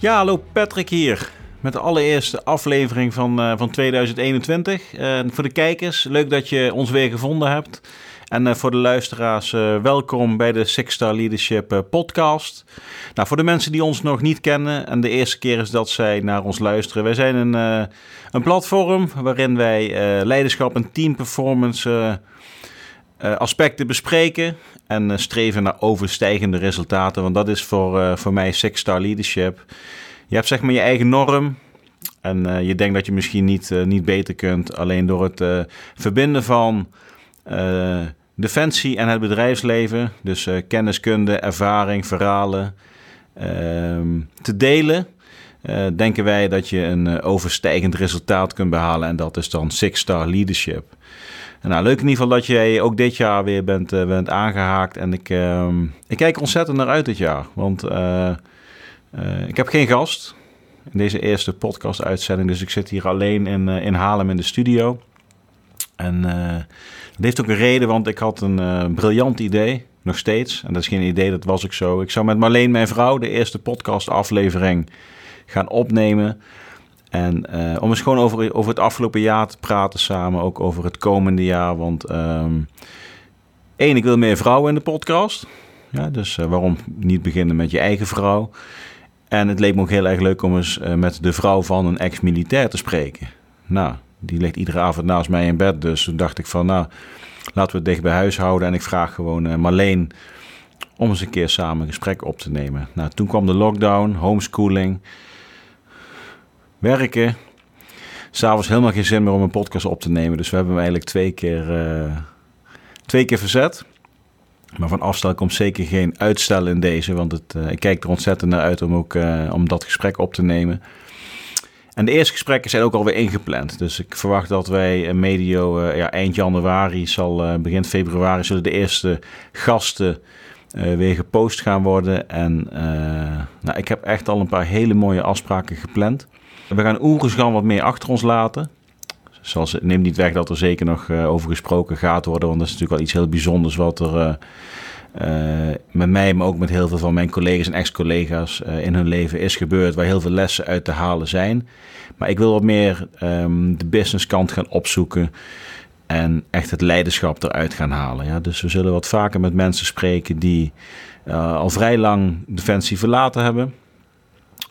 Ja, hallo Patrick hier. Met de allereerste aflevering van, uh, van 2021. Uh, voor de kijkers, leuk dat je ons weer gevonden hebt. En uh, voor de luisteraars, welkom bij de Six Star Leadership podcast. Nou, voor de mensen die ons nog niet kennen en de eerste keer is dat zij naar ons luisteren. Wij zijn een, een platform waarin wij leiderschap en teamperformance aspecten bespreken. En streven naar overstijgende resultaten. Want dat is voor, voor mij Six Star Leadership je hebt zeg maar je eigen norm. En je denkt dat je misschien niet, niet beter kunt. Alleen door het verbinden van defensie en het bedrijfsleven. Dus kenniskunde, ervaring, verhalen. Ehm, te delen. denken wij dat je een overstijgend resultaat kunt behalen. En dat is dan Six Star Leadership. Nou, leuk in ieder geval dat jij ook dit jaar weer bent, bent aangehaakt. En ik, ehm, ik kijk ontzettend naar uit dit jaar. Want uh, ik heb geen gast in deze eerste podcast-uitzending, dus ik zit hier alleen in, in Haarlem in de studio. En dat heeft ook een reden, want ik had een briljant idee, nog steeds. En dat is geen idee, dat was ik zo. Ik zou met Marleen, mijn vrouw, de eerste podcast-aflevering gaan opnemen. En om eens gewoon over, over het afgelopen jaar te praten samen, ook over het komende jaar. Want um, één, ik wil meer vrouwen in de podcast. Ja, dus waarom niet beginnen met je eigen vrouw? En het leek me ook heel erg leuk om eens uh, met de vrouw van een ex-militair te spreken. Nou, die ligt iedere avond naast mij in bed. Dus toen dacht ik van, nou, laten we het dicht bij huis houden. En ik vraag gewoon Marleen om eens een keer samen gesprek op te nemen. Nou, toen kwam de lockdown, homeschooling, werken. S'avonds helemaal geen zin meer om een podcast op te nemen. Dus we hebben hem eigenlijk twee keer, uh, twee keer verzet. Maar van afstel komt zeker geen uitstel in deze, want het, uh, ik kijk er ontzettend naar uit om ook uh, om dat gesprek op te nemen. En de eerste gesprekken zijn ook alweer ingepland. Dus ik verwacht dat wij medio uh, ja, eind januari, zal, begin februari, zullen de eerste gasten weer gepost gaan worden. En nou, ik heb echt al een paar hele mooie afspraken gepland. We gaan Oerisgan wat meer achter ons laten. Zoals, neem niet weg dat er zeker nog uh, over gesproken gaat worden. Want dat is natuurlijk wel iets heel bijzonders wat er uh, uh, met mij, maar ook met heel veel van mijn collega's en ex-collega's in hun leven is gebeurd. Waar heel veel lessen uit te halen zijn. Maar ik wil wat meer um, de businesskant gaan opzoeken. En echt het leiderschap eruit gaan halen. Ja? Dus we zullen wat vaker met mensen spreken die al vrij lang Defensie verlaten hebben.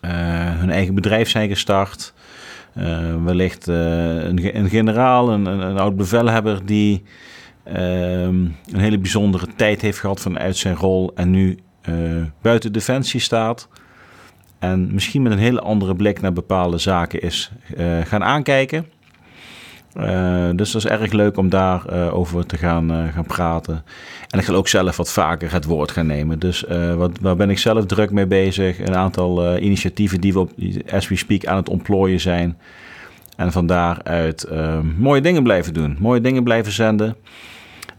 Hun eigen bedrijf zijn gestart. Uh, wellicht uh, een, een, generaal, een, een, oud bevelhebber die uh, een hele bijzondere tijd heeft gehad vanuit zijn rol en nu buiten defensie staat. En misschien met een hele andere blik naar bepaalde zaken is gaan aankijken. Dus dat is erg leuk om daarover over te gaan, gaan praten. En ik zal ook zelf wat vaker het woord gaan nemen. Dus wat, waar ben ik zelf druk mee bezig? Een aantal initiatieven die we op As We Speak aan het ontplooien zijn. En van daaruit mooie dingen blijven doen. Mooie dingen blijven zenden.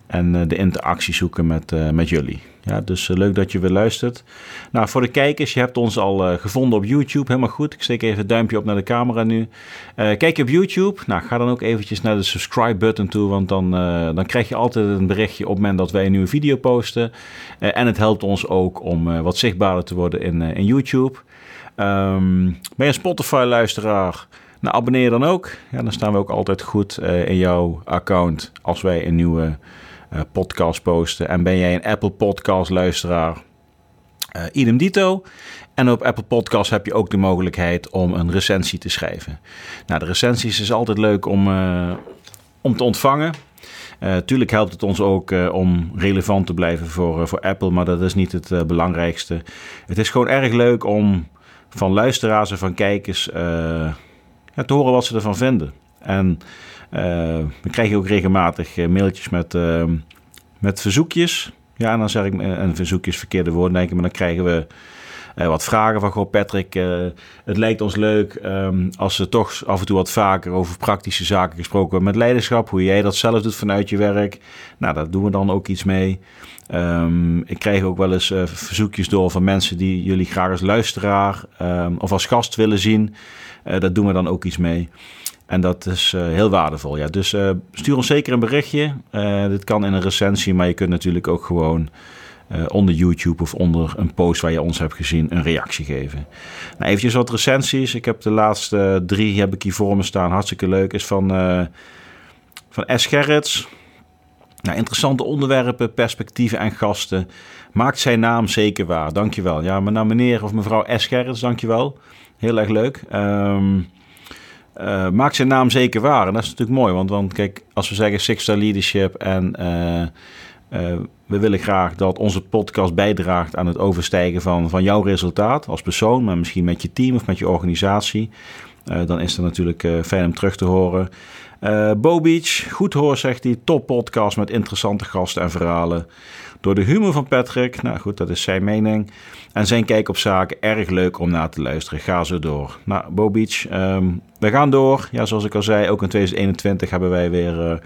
En uh, de interactie zoeken met, uh, met jullie. Ja, dus leuk dat je weer luistert. Nou, voor de kijkers, je hebt ons al gevonden op YouTube. Helemaal goed. Ik steek even het duimpje op naar de camera nu. kijk je op YouTube? Nou, ga dan ook eventjes naar de subscribe button toe. Want dan, dan krijg je altijd een berichtje op het moment dat wij een nieuwe video posten. en het helpt ons ook om wat zichtbaarder te worden in, in YouTube. Um, ben je een Spotify-luisteraar? Nou, abonneer dan ook. Ja, dan staan we ook altijd goed in jouw account als wij een nieuwe podcast posten. En ben jij een Apple Podcast luisteraar? Uh, idem dito. En op Apple Podcast heb je ook de mogelijkheid om een recensie te schrijven. Nou, de recensies is altijd leuk om, om te ontvangen. Tuurlijk helpt het ons ook om relevant te blijven voor, voor Apple, maar dat is niet het belangrijkste. Het is gewoon erg leuk om van luisteraars en van kijkers ja, te horen wat ze ervan vinden. En we krijgen ook regelmatig uh, mailtjes met, uh, met verzoekjes. Ja, en dan zeg ik een verzoekjes verkeerde woord, denk ik, maar dan krijgen we wat vragen van, goh Patrick, het lijkt ons leuk um, als ze toch af en toe wat vaker over praktische zaken gesproken met leiderschap, hoe jij dat zelf doet vanuit je werk. Nou, daar doen we dan ook iets mee. Um, ik krijg ook wel eens verzoekjes door van mensen die jullie graag als luisteraar of als gast willen zien. Uh, daar doen we dan ook iets mee. En dat is uh, heel waardevol. Ja. Dus uh, stuur ons zeker een berichtje. dit kan in een recensie, maar je kunt natuurlijk ook gewoon onder YouTube of onder een post waar je ons hebt gezien een reactie geven. Nou, eventjes wat recensies. Ik heb de laatste drie heb ik hier voor me staan. Hartstikke leuk. Is van, van S. Gerrits. Nou, interessante onderwerpen, perspectieven en gasten. Maakt zijn naam zeker waar. Dankjewel. Ja, maar nou meneer of mevrouw S. Gerrits, dankjewel. Heel erg leuk. Um, uh, maakt zijn naam zeker waar. En dat is natuurlijk mooi. Want, want kijk, als we zeggen Six Star Leadership en uh, uh, we willen graag dat onze podcast bijdraagt aan het overstijgen van, van jouw resultaat als persoon, maar misschien met je team of met je organisatie. dan is het natuurlijk fijn om terug te horen. Uh, Bo Beach, goed hoor, zegt hij. Top podcast met interessante gasten en verhalen. Door de humor van Patrick, nou goed, dat is zijn mening. En zijn kijk op zaken, erg leuk om naar te luisteren. Ga zo door. Nou, Bo um, we gaan door. Ja, zoals ik al zei, ook in 2021 hebben wij weer uh,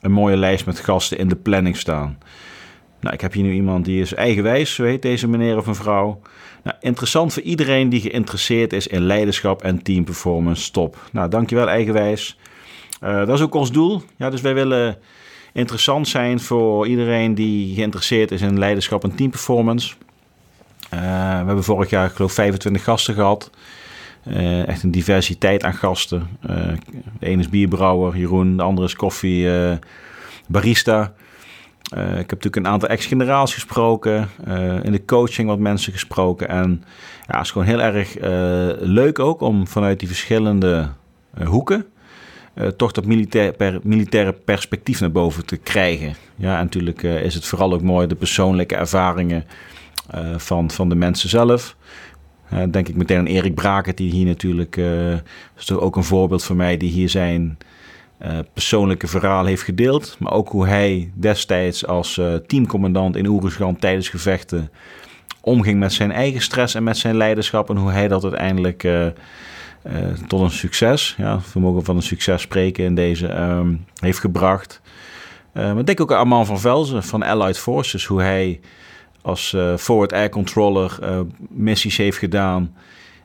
een mooie lijst met gasten in de planning staan. Nou, ik heb hier nu iemand die is eigenwijs, zo heet deze meneer of mevrouw. Nou, interessant voor iedereen die geïnteresseerd is in leiderschap en teamperformance. Top. Nou, dankjewel eigenwijs. Uh, dat is ook ons doel. Ja, dus wij willen interessant zijn voor iedereen die geïnteresseerd is in leiderschap en teamperformance. Uh, we hebben vorig jaar, ik geloof, 25 gasten gehad. Uh, echt een diversiteit aan gasten. de ene is bierbrouwer, Jeroen. De andere is koffie barista. ik heb natuurlijk een aantal ex-generaals gesproken. in de coaching wat mensen gesproken. En ja, het is gewoon heel erg leuk ook om vanuit die verschillende hoeken uh, toch dat militair, per, militaire perspectief naar boven te krijgen. Ja, en natuurlijk uh, is het vooral ook mooi de persoonlijke ervaringen uh, van, van de mensen zelf. denk ik meteen aan Erik Braket, die hier natuurlijk, is ook een voorbeeld voor mij, die hier zijn persoonlijke verhaal heeft gedeeld. Maar ook hoe hij destijds als teamcommandant in Oeruzgan tijdens gevechten omging met zijn eigen stress en met zijn leiderschap. En hoe hij dat uiteindelijk tot een succes, ja, vermogen van een succes spreken in deze, um, heeft gebracht. Uh, maar denk ook aan Armand van Velzen van Allied Forces, hoe hij als uh, forward air controller missies heeft gedaan.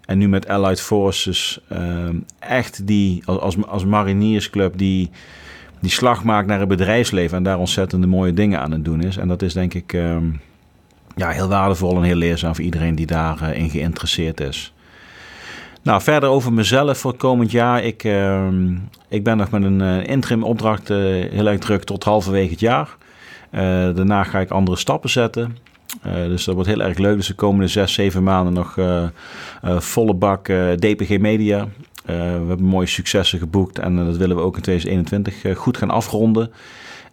En nu met Allied Forces ehm, echt die, als, als mariniersclub, die, die slag maakt naar het bedrijfsleven. En daar ontzettende mooie dingen aan het doen is. En dat is denk ik um, ja, heel waardevol en heel leerzaam voor iedereen die daarin in geïnteresseerd is. Nou, verder over mezelf voor het komend jaar. Ik, uh, ik ben nog met een uh, interim opdracht uh, heel erg druk tot halverwege het jaar. Uh, daarna ga ik andere stappen zetten. dus dat wordt heel erg leuk. Dus de komende zes, zeven maanden nog volle bak DPG Media. we hebben mooie successen geboekt en dat willen we ook in 2021 goed gaan afronden.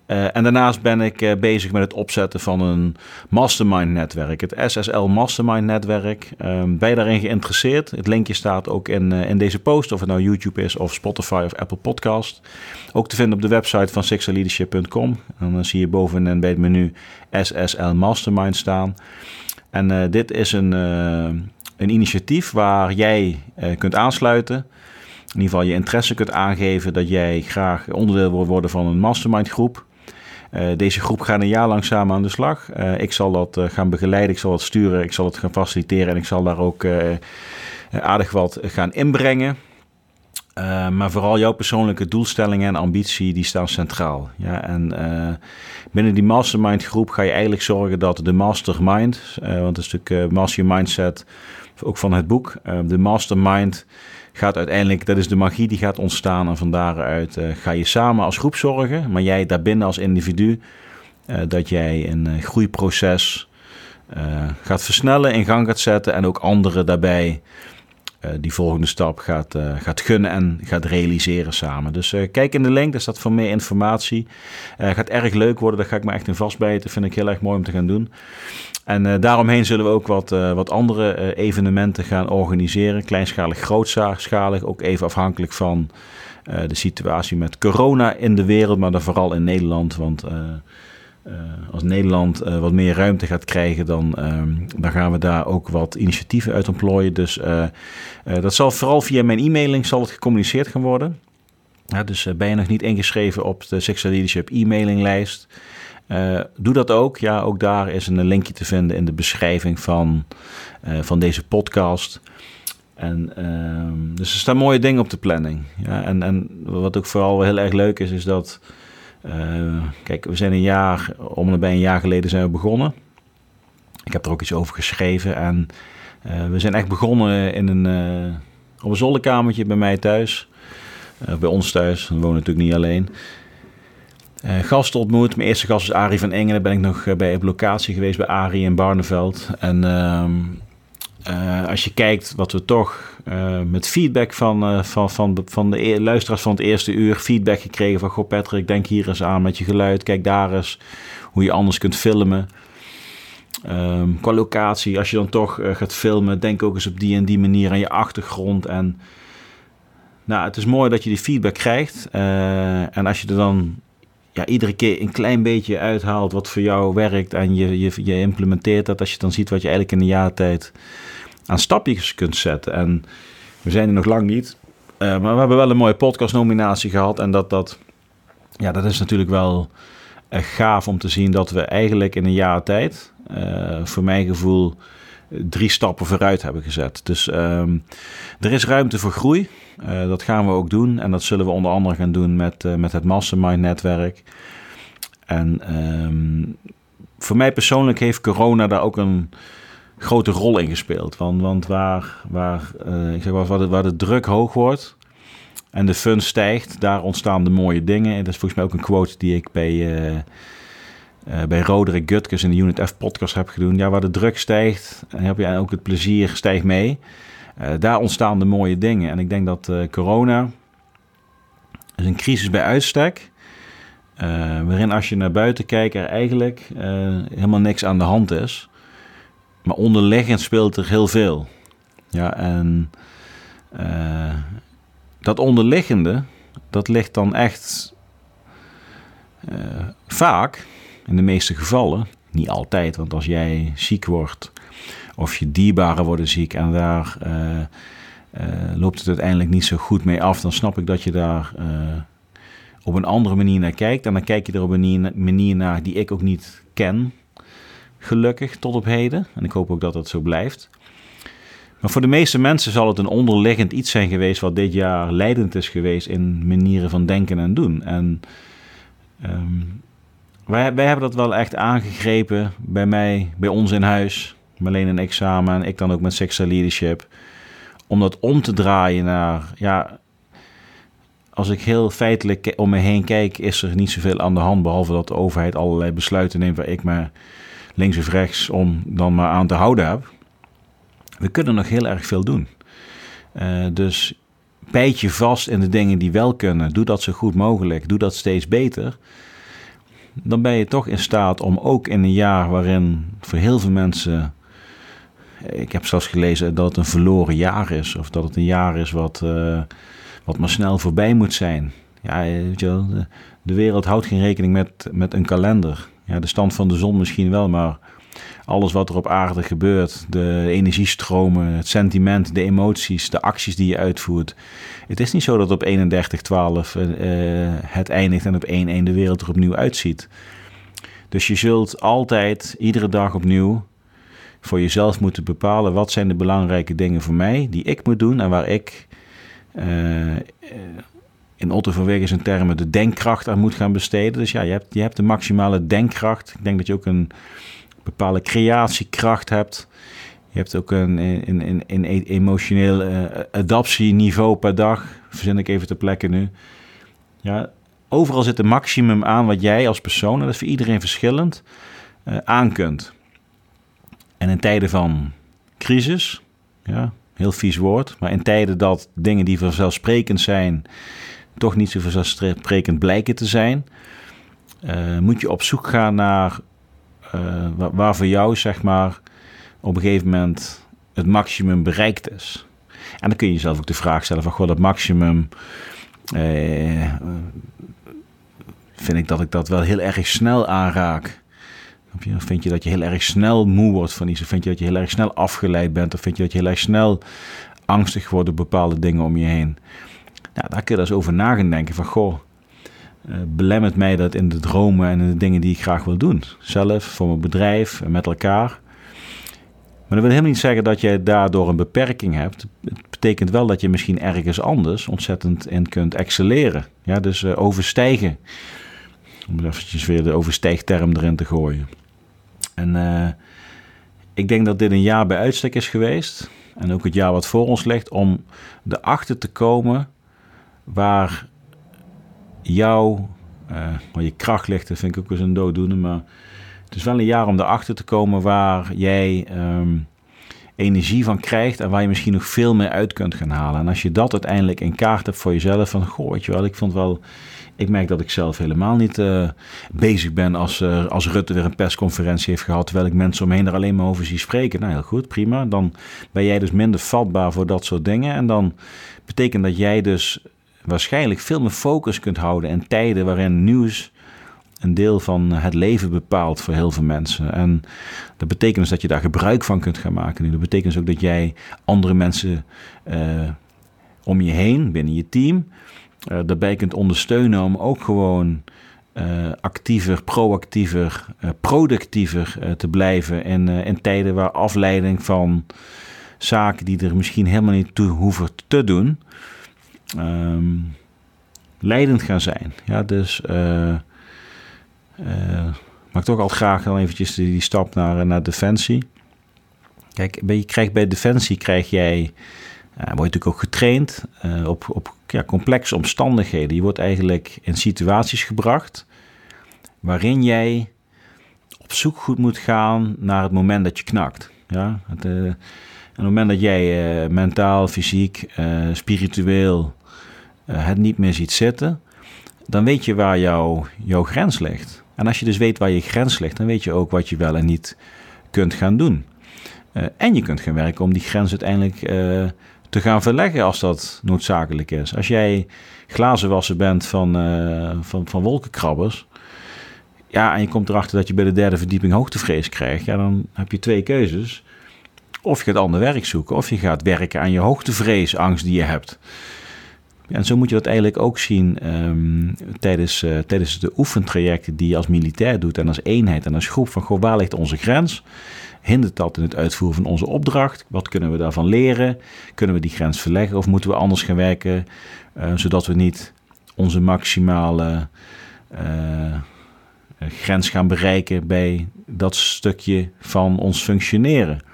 Uh, en daarnaast ben ik uh, bezig met het opzetten van een mastermind netwerk. Het SSL Mastermind netwerk. Um, ben je daarin geïnteresseerd? Het linkje staat ook in, uh, in deze post. Of het nou YouTube is of Spotify of Apple Podcast. Ook te vinden op de website van sixerleadership.com. En dan zie je bovenin bij het menu SSL Mastermind staan. En dit is een, een initiatief waar jij kunt aansluiten. In ieder geval je interesse kunt aangeven dat jij graag onderdeel wil worden van een mastermind groep. Uh, deze groep gaat een jaar lang samen aan de slag. Uh, ik zal dat uh, gaan begeleiden, ik zal dat sturen, ik zal het gaan faciliteren en ik zal daar ook aardig wat gaan inbrengen. maar vooral jouw persoonlijke doelstellingen en ambitie, die staan centraal. Ja, en binnen die mastermind groep ga je eigenlijk zorgen dat de mastermind, want dat is natuurlijk Master Mindset, ook van het boek, de mastermind gaat uiteindelijk, dat is de magie die gaat ontstaan. En van daaruit uh, ga je samen als groep zorgen, maar jij daarbinnen als individu, uh, dat jij een uh, groeiproces gaat versnellen, in gang gaat zetten en ook anderen daarbij die volgende stap gaat, gaat gunnen en gaat realiseren samen. Dus kijk in de link, daar staat voor meer informatie. gaat erg leuk worden, daar ga ik me echt in vastbijten. Vind ik heel erg mooi om te gaan doen. En daaromheen zullen we ook wat, wat andere evenementen gaan organiseren. Kleinschalig, grootschalig. Ook even afhankelijk van de situatie met corona in de wereld, maar dan vooral in Nederland. Want als Nederland wat meer ruimte gaat krijgen, dan, ehm, dan gaan we daar ook wat initiatieven uit ontplooien. Dus dat zal vooral via mijn e-mailing zal het gecommuniceerd gaan worden. Dus ben je nog niet ingeschreven op de Sexual Leadership e-mailinglijst? Doe dat ook. Ja, ook daar is een linkje te vinden in de beschrijving van, van deze podcast. En, uh, dus er staan mooie dingen op de planning. Ja, en, en wat ook vooral heel erg leuk is, is dat. Uh, kijk, we zijn een jaar, om en bij een jaar geleden zijn we begonnen. Ik heb er ook iets over geschreven. En we zijn echt begonnen in een, op een zolderkamertje bij mij thuis. bij ons thuis. We wonen natuurlijk niet alleen. Uh, gasten ontmoet. Mijn eerste gast is Arie van Engelen. Ben ik nog bij op locatie geweest bij Arie in Barneveld. En ehm, als je kijkt wat we toch uh, met feedback van, van, van, van de e luisteraars van het eerste uur. Feedback gekregen van, goh Patrick, denk hier eens aan met je geluid. Kijk daar eens hoe je anders kunt filmen. Um, qua locatie, als je dan toch gaat filmen, denk ook eens op die en die manier aan je achtergrond. En nou, het is mooi dat je die feedback krijgt. en als je er dan ja, iedere keer een klein beetje uithaalt wat voor jou werkt en je, je, je implementeert dat, als je dan ziet wat je eigenlijk in een jaar tijd aan stapjes kunt zetten. En we zijn er nog lang niet. Uh, maar we hebben wel een mooie podcastnominatie gehad. En dat, dat, ja, dat is natuurlijk wel uh, gaaf om te zien dat we eigenlijk in een jaar tijd, uh, voor mijn gevoel, drie stappen vooruit hebben gezet. Dus ehm, er is ruimte voor groei. dat gaan we ook doen. En dat zullen we onder andere gaan doen met, met het Mastermind netwerk. En um, voor mij persoonlijk heeft corona daar ook een grote rol in gespeeld. Want, want waar, waar, uh, ik zeg waar, de, waar de druk hoog wordt en de fun stijgt, daar ontstaan de mooie dingen. Dat is volgens mij ook een quote die ik bij, uh, uh, bij Roderick Gutkus in de Unit F podcast heb gedaan. Ja, waar de druk stijgt, heb je ook het plezier stijgt mee. daar ontstaan de mooie dingen. En ik denk dat corona is een crisis bij uitstek. waarin als je naar buiten kijkt er eigenlijk helemaal niks aan de hand is. Maar onderliggend speelt er heel veel. Ja, en uh, dat onderliggende, dat ligt dan echt uh, vaak, in de meeste gevallen, niet altijd, want als jij ziek wordt of je dierbaren worden ziek en daar uh, loopt het uiteindelijk niet zo goed mee af, dan snap ik dat je daar op een andere manier naar kijkt. En dan kijk je er op een manier naar die ik ook niet ken gelukkig tot op heden. En ik hoop ook dat dat zo blijft. Maar voor de meeste mensen zal het een onderliggend iets zijn geweest wat dit jaar leidend is geweest in manieren van denken en doen. En um, wij, wij hebben dat wel echt aangegrepen bij mij, bij ons in huis. Marleen en ik samen en ik dan ook met Sexual Leadership. Om dat om te draaien naar, ja, als ik heel feitelijk om me heen kijk, is er niet zoveel aan de hand. Behalve dat de overheid allerlei besluiten neemt waar ik maar links of rechts om dan maar aan te houden. We kunnen nog heel erg veel doen. Uh, dus bijt je vast in de dingen die wel kunnen. Doe dat zo goed mogelijk. Doe dat steeds beter. Dan ben je toch in staat om ook in een jaar waarin voor heel veel mensen. Ik heb zelfs gelezen dat het een verloren jaar is. Of dat het een jaar is wat, uh, wat maar snel voorbij moet zijn. Ja, weet je wel, de wereld houdt geen rekening met, met een kalender. Ja, de stand van de zon misschien wel, maar alles wat er op aarde gebeurt, de energiestromen, het sentiment, de emoties, de acties die je uitvoert. Het is niet zo dat op 31-12 uh, het eindigt en op 1-1 de wereld er opnieuw uitziet. Dus je zult altijd, iedere dag opnieuw, voor jezelf moeten bepalen wat zijn de belangrijke dingen voor mij die ik moet doen en waar ik uh, in Otto Wegen zijn termen de denkkracht aan moet gaan besteden. Dus ja, je hebt, je hebt de maximale denkkracht. Ik denk dat je ook een bepaalde creatiekracht hebt. Je hebt ook een, een, een, een emotioneel uh, adaptieniveau per dag. Verzin ik even ter plekke nu. Ja, overal zit een maximum aan wat jij als persoon, en dat is voor iedereen verschillend, uh, aan kunt. En in tijden van crisis, ja, heel vies woord, maar in tijden dat dingen die vanzelfsprekend zijn, toch niet zo vanzelfsprekend blijken te zijn, uh, moet je op zoek gaan naar uh, waar, voor jou, zeg maar, op een gegeven moment het maximum bereikt is. En dan kun je jezelf ook de vraag stellen van, goh, dat maximum, uh, vind ik dat ik dat wel heel erg snel aanraak. Vind je dat je heel erg snel moe wordt van iets? Of vind je dat je heel erg snel afgeleid bent? Of vind je dat je heel erg snel angstig wordt op bepaalde dingen om je heen? Nou, daar kun je dus over na gaan denken van, goh, uh, belemmert mij dat in de dromen en de dingen die ik graag wil doen. Zelf, voor mijn bedrijf en met elkaar. Maar dat wil helemaal niet zeggen dat je daardoor een beperking hebt. Het betekent wel dat je misschien ergens anders ontzettend in kunt excelleren. Ja, dus uh, overstijgen. Om eventjes weer de overstijgterm erin te gooien. En uh, ik denk dat dit een jaar bij uitstek is geweest. En ook het jaar wat voor ons ligt. Om erachter te komen waar jouw uh, waar je kracht ligt. Dat vind ik ook eens een dooddoende. Maar het is wel een jaar om erachter te komen waar jij ehm, energie van krijgt. En waar je misschien nog veel meer uit kunt gaan halen. En als je dat uiteindelijk in kaart hebt voor jezelf. Van goh, weet je wel, ik vond wel ik merk dat ik zelf helemaal niet uh, bezig ben als, uh, als Rutte weer een persconferentie heeft gehad. Terwijl ik mensen omheen er alleen maar over zie spreken. Nou, heel goed, prima. Dan ben jij dus minder vatbaar voor dat soort dingen. En dan betekent dat jij dus waarschijnlijk veel meer focus kunt houden in tijden waarin nieuws een deel van het leven bepaalt voor heel veel mensen. En dat betekent dus dat je daar gebruik van kunt gaan maken. Dat betekent dus ook dat jij andere mensen uh, om je heen, binnen je team, uh, daarbij kunt ondersteunen om ook gewoon uh, actiever, proactiever, productiever te blijven in, in tijden waar afleiding van zaken die er misschien helemaal niet toe hoeven te doen, um, leidend gaan zijn. Ja, dus maak toch altijd graag dan eventjes die, stap naar, naar defensie. Kijk, je krijgt bij defensie krijg jij uh, word je natuurlijk ook getraind uh, op, op ja, complexe omstandigheden. Je wordt eigenlijk in situaties gebracht waarin jij op zoek goed moet gaan naar het moment dat je knakt. Ja? Het, uh, het moment dat jij mentaal, fysiek, spiritueel het niet meer ziet zitten, dan weet je waar jouw, jouw grens ligt. En als je dus weet waar je grens ligt, dan weet je ook wat je wel en niet kunt gaan doen. en je kunt gaan werken om die grens uiteindelijk te gaan verleggen als dat noodzakelijk is. Als jij glazenwasser bent van, van, van wolkenkrabbers. Ja, en je komt erachter dat je bij de derde verdieping hoogtevrees krijgt. Ja, dan heb je twee keuzes. Of je gaat ander werk zoeken, of je gaat werken aan je hoogtevreesangst die je hebt. En zo moet je dat eigenlijk ook zien um, tijdens, uh, tijdens de oefentrajecten die je als militair doet en als eenheid en als groep. Van goh, waar ligt onze grens? Hindert dat in het uitvoeren van onze opdracht? Wat kunnen we daarvan leren? Kunnen we die grens verleggen of moeten we anders gaan werken, uh, zodat we niet onze maximale uh, grens gaan bereiken bij dat stukje van ons functioneren?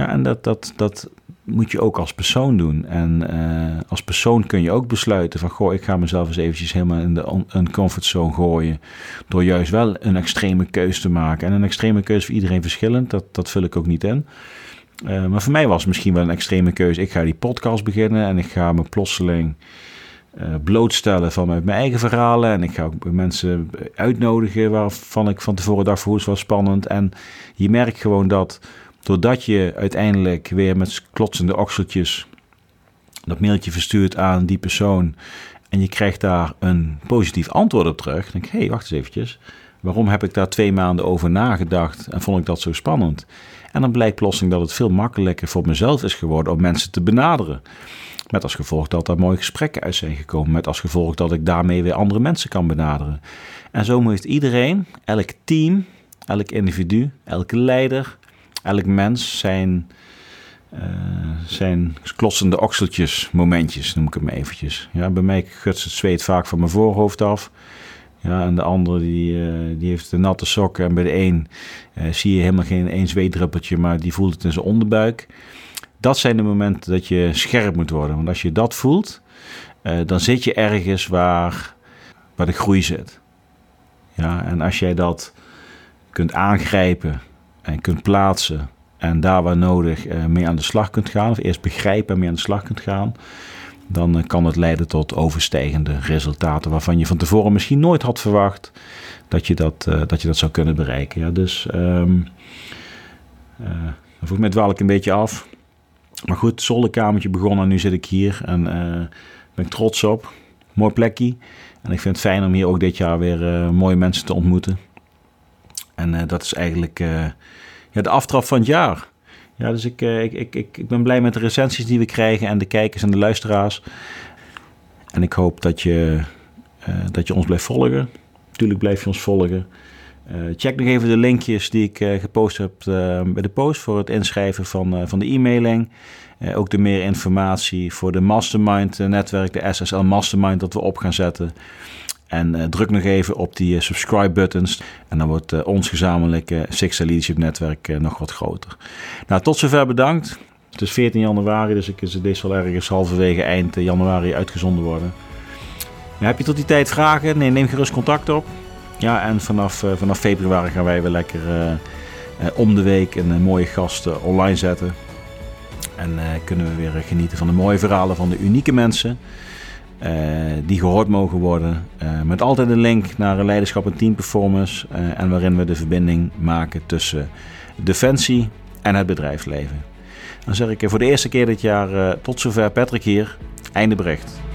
Ja, en dat, dat, dat, moet je ook als persoon doen. En uh, als persoon kun je ook besluiten van... goh, ik ga mezelf eens eventjes helemaal in de een comfortzone gooien... door juist wel een extreme keuze te maken. En een extreme keuze voor iedereen verschillend, dat, dat vul ik ook niet in. Uh, maar voor mij was het misschien wel een extreme keuze. Ik ga die podcast beginnen en ik ga me plotseling... Uh, blootstellen van mijn eigen verhalen. En ik ga ook mensen uitnodigen waarvan ik van tevoren dacht, hoe is wel spannend. En je merkt gewoon dat Doordat je uiteindelijk weer met klotsende okseltjes dat mailtje verstuurt aan die persoon en je krijgt daar een positief antwoord op terug, dan denk ik, hé, hey, wacht eens eventjes. Waarom heb ik daar twee maanden over nagedacht en vond ik dat zo spannend? En dan blijkt plotseling dat het veel makkelijker voor mezelf is geworden om mensen te benaderen. Met als gevolg dat daar mooie gesprekken uit zijn gekomen. Met als gevolg dat ik daarmee weer andere mensen kan benaderen. En zo heeft iedereen, elk team, elk individu, elke leider, elk mens zijn, uh, zijn klotsende okseltjes momentjes, noem ik hem eventjes. Ja, bij mij gutst het zweet vaak van mijn voorhoofd af. Ja, en de andere die, uh, die heeft de natte sokken. En bij de een uh, zie je helemaal geen één zweetdruppeltje, maar die voelt het in zijn onderbuik. Dat zijn de momenten dat je scherp moet worden. Want als je dat voelt, dan zit je ergens waar, waar de groei zit. Ja, en als jij dat kunt aangrijpen en kunt plaatsen en daar waar nodig uh, mee aan de slag kunt gaan, of eerst begrijpen en mee aan de slag kunt gaan, dan uh, kan het leiden tot overstijgende resultaten waarvan je van tevoren misschien nooit had verwacht dat je dat, uh, dat, je dat zou kunnen bereiken. Ja, dus um, volgens mij dwaal ik een beetje af. Maar goed, zolderkamertje begonnen en nu zit ik hier en ben ik trots op. Mooi plekje. En ik vind het fijn om hier ook dit jaar weer mooie mensen te ontmoeten. En uh, dat is eigenlijk uh, ja, de aftrap van het jaar. Ja, dus ik, uh, ik, ik, ik, ben blij met de recensies die we krijgen en de kijkers en de luisteraars. En ik hoop dat je, dat je ons blijft volgen. Natuurlijk blijf je ons volgen. check nog even de linkjes die ik gepost heb bij de post voor het inschrijven van, van de e-mailing. ook de meer informatie voor de Mastermind netwerk, de SSL Mastermind dat we op gaan zetten. En druk nog even op die subscribe buttons. En dan wordt ons gezamenlijke Sixta Leadership netwerk nog wat groter. Nou, tot zover bedankt. Het is 14 januari, dus ik deze wel ergens halverwege eind januari uitgezonden worden. heb je tot die tijd vragen? Nee, neem gerust contact op. Ja, en vanaf, vanaf februari gaan wij weer lekker om de week een mooie gast online zetten. En kunnen we weer genieten van de mooie verhalen van de unieke mensen. Uh, die gehoord mogen worden. Uh, met altijd een link naar leiderschap en teamperformance. en waarin we de verbinding maken tussen defensie en het bedrijfsleven. Dan zeg ik voor de eerste keer dit jaar tot zover Patrick hier. Einde bericht.